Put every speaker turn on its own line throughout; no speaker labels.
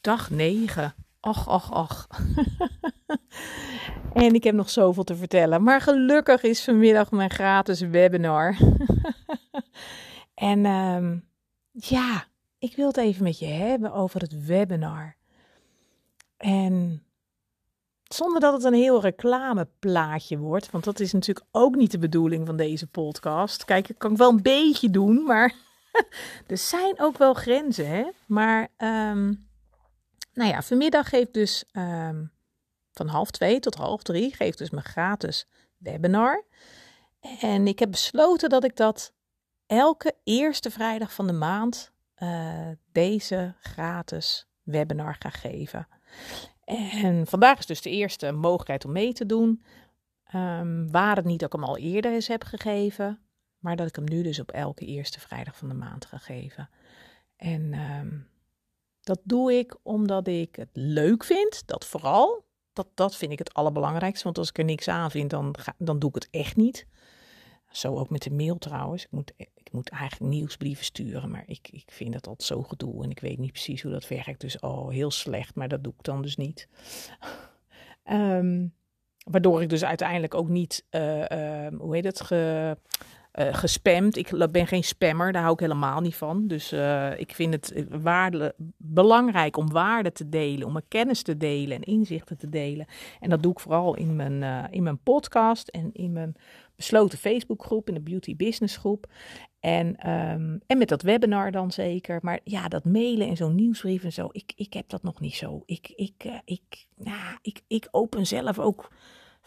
dag 9. Och, och, och. en ik heb nog zoveel te vertellen. Maar gelukkig is vanmiddag mijn gratis webinar. en um, ja, ik wil het even met je hebben over het webinar. En zonder dat het een heel reclameplaatje wordt, want dat is natuurlijk ook niet de bedoeling van deze podcast. Kijk, ik kan wel een beetje doen, maar er zijn ook wel grenzen, hè? Maar, um, nou ja, vanmiddag geeft dus um, van half twee tot half drie geeft dus mijn gratis webinar. En ik heb besloten dat ik dat elke eerste vrijdag van de maand uh, deze gratis webinar ga geven. En vandaag is dus de eerste mogelijkheid om mee te doen. Um, waar het niet dat ik hem al eerder eens heb gegeven, maar dat ik hem nu dus op elke eerste vrijdag van de maand ga geven. En um, dat doe ik omdat ik het leuk vind, dat vooral. Dat, dat vind ik het allerbelangrijkste, want als ik er niks aan vind, dan, ga, dan doe ik het echt niet. Zo ook met de mail trouwens. Ik moet, ik moet eigenlijk nieuwsbrieven sturen, maar ik, ik vind dat altijd zo gedoe en ik weet niet precies hoe dat werkt. Dus oh, heel slecht, maar dat doe ik dan dus niet. um, waardoor ik dus uiteindelijk ook niet, uh, uh, hoe heet het, ge, uh, gespamd. Ik ben geen spammer, daar hou ik helemaal niet van. Dus uh, ik vind het waarde, belangrijk om waarde te delen, om mijn kennis te delen en inzichten te delen. En dat doe ik vooral in mijn, in mijn podcast en in mijn besloten Facebookgroep, in de Beauty Business groep. En, um, en met dat webinar dan zeker. Maar ja, dat mailen en zo'n nieuwsbrief en zo, ik, ik heb dat nog niet zo. Ik, ik, ik, nou, ik, ik open zelf ook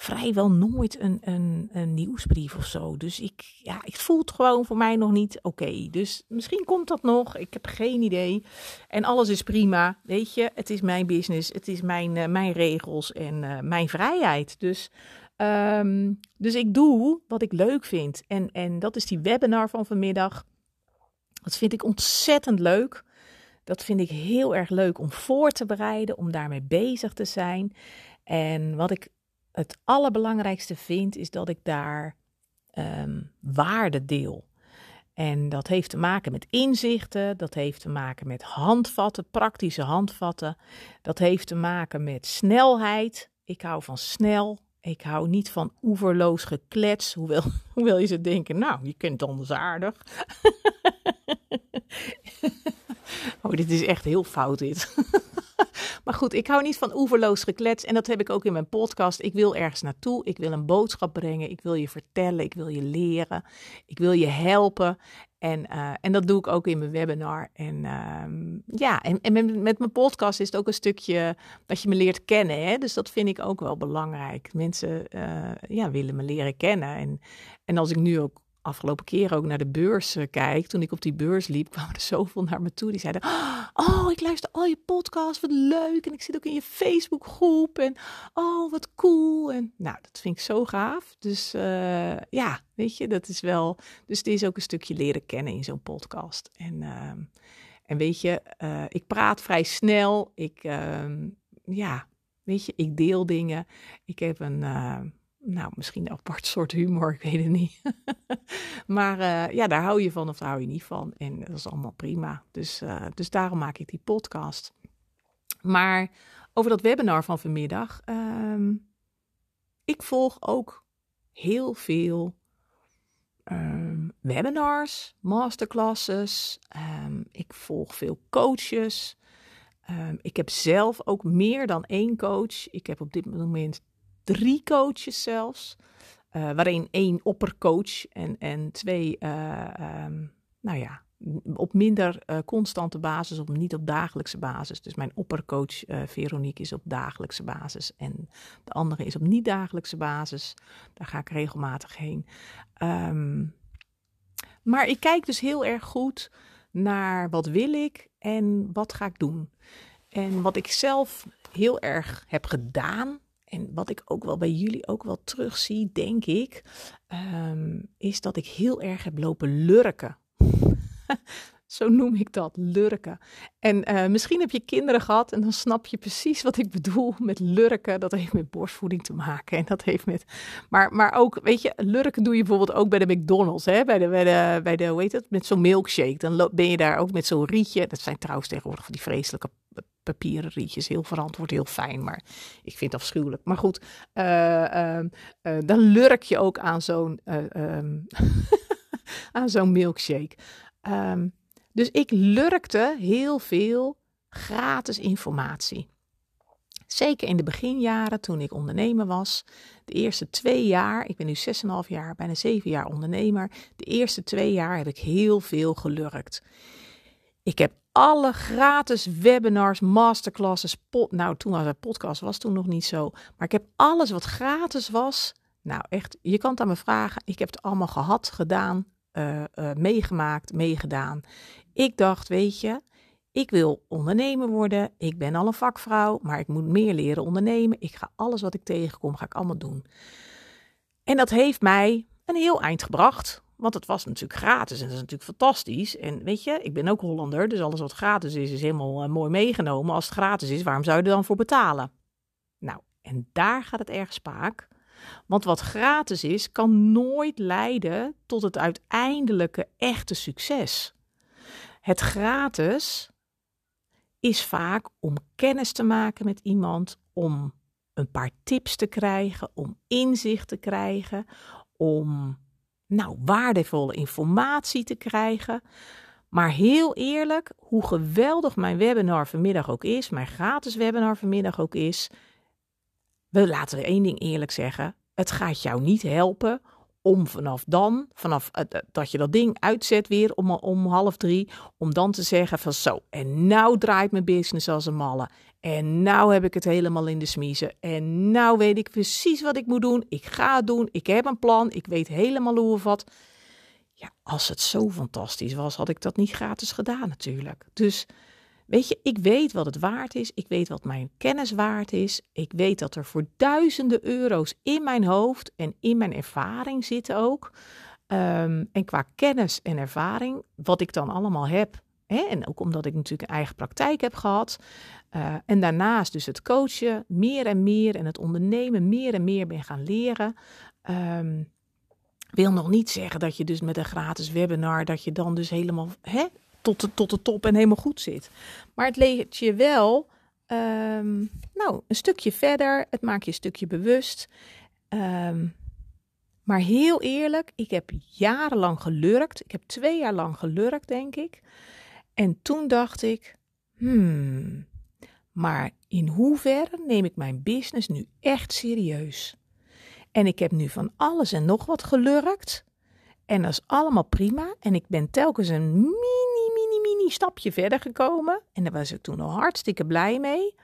vrijwel nooit een, een, een nieuwsbrief of zo. Dus ik, ja, het voelt gewoon voor mij nog niet oké. Dus misschien komt dat nog. Ik heb geen idee. En alles is prima. Weet je, het is mijn business. Het is mijn, uh, mijn regels en uh, mijn vrijheid. Dus Um, dus ik doe wat ik leuk vind. En, en dat is die webinar van vanmiddag. Dat vind ik ontzettend leuk. Dat vind ik heel erg leuk om voor te bereiden, om daarmee bezig te zijn. En wat ik het allerbelangrijkste vind, is dat ik daar um, waarde deel. En dat heeft te maken met inzichten, dat heeft te maken met handvatten, praktische handvatten. Dat heeft te maken met snelheid. Ik hou van snel, ik hou niet van oeverloos geklets, hoewel, hoewel je ze denken, nou, je kunt anders aardig. oh, dit is echt heel fout dit. maar goed, ik hou niet van oeverloos geklets en dat heb ik ook in mijn podcast. Ik wil ergens naartoe, ik wil een boodschap brengen, ik wil je vertellen, ik wil je leren, ik wil je helpen. En, uh, en dat doe ik ook in mijn webinar. En uh, ja, en, en met, mijn podcast is het ook een stukje dat je me leert kennen. Hè? Dus dat vind ik ook wel belangrijk. Mensen uh, ja, willen me leren kennen. En, en als ik nu ook afgelopen keer ook naar de beurs uh, kijk, toen ik op die beurs liep, kwamen er zoveel naar me toe. Die zeiden, oh, ik luister al je podcast, wat leuk. En ik zit ook in je Facebookgroep en oh, wat cool. En nou, dat vind ik zo gaaf. Dus uh, ja, weet je, dat is wel... Dus het is ook een stukje leren kennen in zo'n podcast. En, uh, en weet je, uh, ik praat vrij snel. Ik, ja, weet je, ik deel dingen. Ik heb een nou, misschien een apart soort humor, ik weet het niet. maar uh, ja, daar hou je van of daar hou je niet van. En dat is allemaal prima. Dus, uh, dus daarom maak ik die podcast. Maar over dat webinar van vanmiddag. Um, ik volg ook heel veel um, webinars, masterclasses. Um, ik volg veel coaches. ik heb zelf ook meer dan één coach. Ik heb op dit moment drie coaches zelfs. Uh, waarin één oppercoach en, en twee, uh, um, nou ja, op minder uh, constante basis, of niet op dagelijkse basis. Dus mijn oppercoach Veronique is op dagelijkse basis en de andere is op niet-dagelijkse basis. Daar ga ik regelmatig heen. Um, maar ik kijk dus heel erg goed naar wat wil ik en wat ga ik doen. En wat ik zelf heel erg heb gedaan en wat ik ook wel bij jullie ook wel terugzie, denk ik, um, is dat ik heel erg heb lopen lurken. Zo noem ik dat, lurken. En uh, misschien heb je kinderen gehad en dan snap je precies wat ik bedoel met lurken. Dat heeft met borstvoeding te maken en dat heeft met... Maar, maar ook, weet je, lurken doe je bijvoorbeeld ook bij de McDonald's, hè? Bij de, bij de, bij hoe heet het, met zo'n milkshake. Dan ben je daar ook met zo'n rietje. Dat zijn trouwens tegenwoordig van die vreselijke papieren rietjes. Heel verantwoord, heel fijn, maar ik vind het afschuwelijk. Maar goed, uh, dan lurk je ook aan zo'n ehm, aan zo'n milkshake. Ehm, dus ik lurkte heel veel gratis informatie. Zeker in de beginjaren toen ik ondernemer was. De eerste twee jaar, ik ben nu 6,5 jaar, bijna 7 jaar ondernemer. De eerste twee jaar heb ik heel veel gelurkt. Ik heb alle gratis webinars, masterclasses, nou toen was het podcast, was toen nog niet zo. Maar ik heb alles wat gratis was. Nou echt, je kan het aan me vragen. Ik heb het allemaal gehad, gedaan, uh, uh, meegemaakt, meegedaan. Ik dacht, weet je, ik wil ondernemer worden. Ik ben al een vakvrouw, maar ik moet meer leren ondernemen. Ik ga alles wat ik tegenkom, ga ik allemaal doen. En dat heeft mij een heel eind gebracht. Want het was natuurlijk gratis en dat is natuurlijk fantastisch. En weet je, ik ben ook Hollander, dus alles wat gratis is, is helemaal uh, mooi meegenomen. Als het gratis is, waarom zou je dan voor betalen? Nou, en daar gaat het erg spaak. Want wat gratis is, kan nooit leiden tot het uiteindelijke echte succes. Het gratis is vaak om kennis te maken met iemand, om een paar tips te krijgen, om inzicht te krijgen, om nou, waardevolle informatie te krijgen. Maar heel eerlijk, hoe geweldig mijn webinar vanmiddag ook is, mijn gratis webinar vanmiddag ook is, we laten we één ding eerlijk zeggen: het gaat jou niet helpen om vanaf dan, vanaf dat je dat ding uitzet weer om, om half drie, om dan te zeggen van zo, en nou draait mijn business als een malle. En nou heb ik het helemaal in de smiezen. En nou weet ik precies wat ik moet doen. Ik ga het doen. Ik heb een plan. Ik weet helemaal hoe of wat. Ja, als het zo fantastisch was, had ik dat niet gratis gedaan natuurlijk. Dus Weet je, ik weet wat het waard is. Ik weet wat mijn kennis waard is. Ik weet dat er voor duizenden euro's in mijn hoofd en in mijn ervaring zitten ook. Um, en qua kennis en ervaring, wat ik dan allemaal heb. Hè, en ook omdat ik natuurlijk een eigen praktijk heb gehad. Uh, en daarnaast dus het coachen meer en meer en het ondernemen meer en meer ben gaan leren. Um, wil nog niet zeggen dat je dus met een gratis webinar, dat je dan dus helemaal hè, tot de, tot de top en helemaal goed zit. Maar het leert je wel um, nou, een stukje verder. Het maakt je een stukje bewust. Um, maar heel eerlijk, ik heb jarenlang gelurkt. Ik heb twee jaar lang gelurkt, denk ik. En toen dacht ik, hmm, maar in hoeverre neem ik mijn business nu echt serieus? En ik heb nu van alles en nog wat gelurkt. En dat is allemaal prima. En ik ben telkens een mini, stapje verder gekomen. En daar was ik toen al hartstikke blij mee.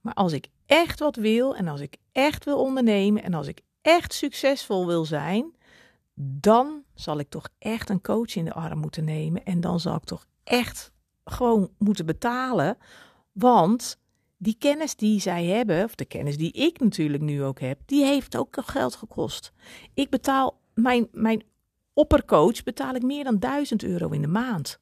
Maar als ik echt wat wil en als ik echt wil ondernemen en als ik echt succesvol wil zijn, dan zal ik toch echt een coach in de arm moeten nemen. En dan zal ik toch echt gewoon moeten betalen. Want die kennis die zij hebben, of de kennis die ik natuurlijk nu ook heb, die heeft ook geld gekost. Ik betaal mijn, mijn oppercoach betaal ik meer dan 1000 euro in de maand.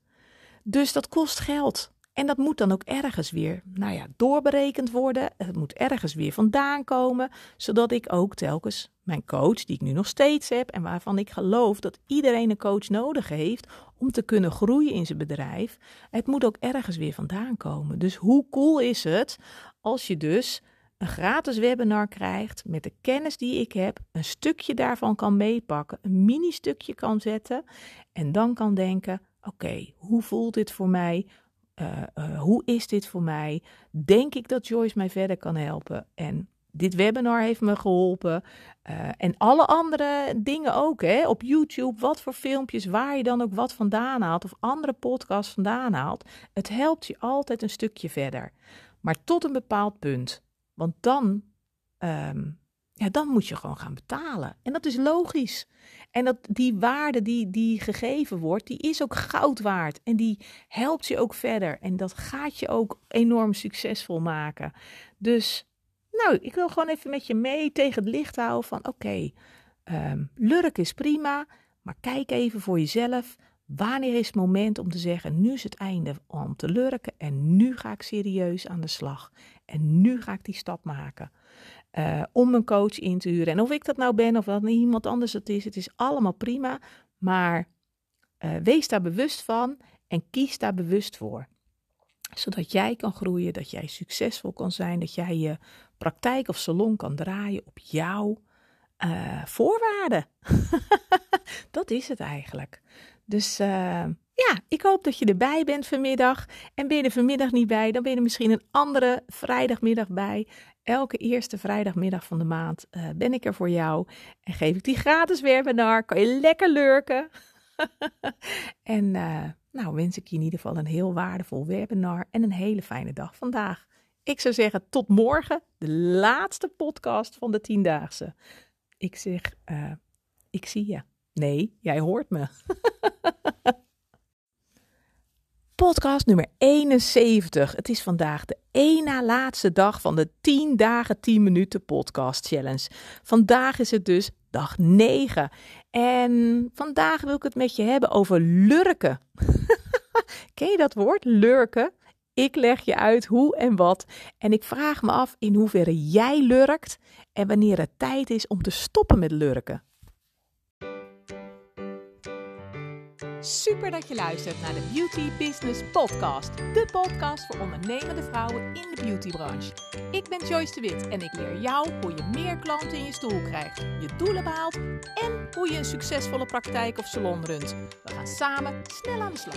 Dus dat kost geld. En dat moet dan ook ergens weer, nou ja, doorberekend worden. Het moet ergens weer vandaan komen, zodat ik ook telkens mijn coach, die ik nu nog steeds heb en waarvan ik geloof dat iedereen een coach nodig heeft om te kunnen groeien in zijn bedrijf, het moet ook ergens weer vandaan komen. Dus hoe cool is het als je dus een gratis webinar krijgt met de kennis die ik heb, een stukje daarvan kan meepakken, een mini stukje kan zetten en dan kan denken: oké, hoe voelt dit voor mij? Uh, uh, hoe is dit voor mij? Denk ik dat Joyce mij verder kan helpen? En dit webinar heeft me geholpen. Uh, en alle andere dingen ook. Hè? Op YouTube, wat voor filmpjes, waar je dan ook wat vandaan haalt. Of andere podcasts vandaan haalt. Het helpt je altijd een stukje verder. Maar tot een bepaald punt. Want dan, um, ja, dan moet je gewoon gaan betalen. En dat is logisch. En dat, die waarde die, die gegeven wordt, die is ook goud waard. En die helpt je ook verder. En dat gaat je ook enorm succesvol maken. Dus, nou, ik wil gewoon even met je mee tegen het licht houden van, oké, okay, um, lurk is prima, maar kijk even voor jezelf. Wanneer is het moment om te zeggen: nu is het einde om te lurken en nu ga ik serieus aan de slag. En nu ga ik die stap maken. Uh, om een coach in te huren. En of ik dat nou ben of dat iemand anders het is, het is allemaal prima. Maar uh, wees daar bewust van en kies daar bewust voor. Zodat jij kan groeien, dat jij succesvol kan zijn, dat jij je praktijk of salon kan draaien op jouw uh, voorwaarden. dat is het eigenlijk. Dus ja, ik hoop dat je erbij bent vanmiddag. En ben je er vanmiddag niet bij, dan ben je er misschien een andere vrijdagmiddag bij. Elke eerste vrijdagmiddag van de maand uh, ben ik er voor jou. En geef ik die gratis webinar. Kan je lekker lurken. en nou wens ik je in ieder geval een heel waardevol webinar en een hele fijne dag vandaag. Ik zou zeggen tot morgen, de laatste podcast van de tiendaagse. Ik zeg, uh, ik zie je. Nee, jij hoort me. Podcast nummer 71. Het is vandaag de één na laatste dag van de 10 dagen 10 minuten podcast challenge. Vandaag is het dus dag 9. En vandaag wil ik het met je hebben over lurken. Ken je dat woord, lurken? Ik leg je uit hoe en wat. En ik vraag me af in hoeverre jij lurkt en wanneer het tijd is om te stoppen met lurken. Super dat je luistert naar de Beauty Business Podcast. De podcast voor ondernemende vrouwen in de beautybranche. Ik ben Joyce de Wit en ik leer jou hoe je meer klanten in je stoel krijgt, je doelen behaalt en hoe je een succesvolle praktijk of salon runt. We gaan samen snel aan de slag.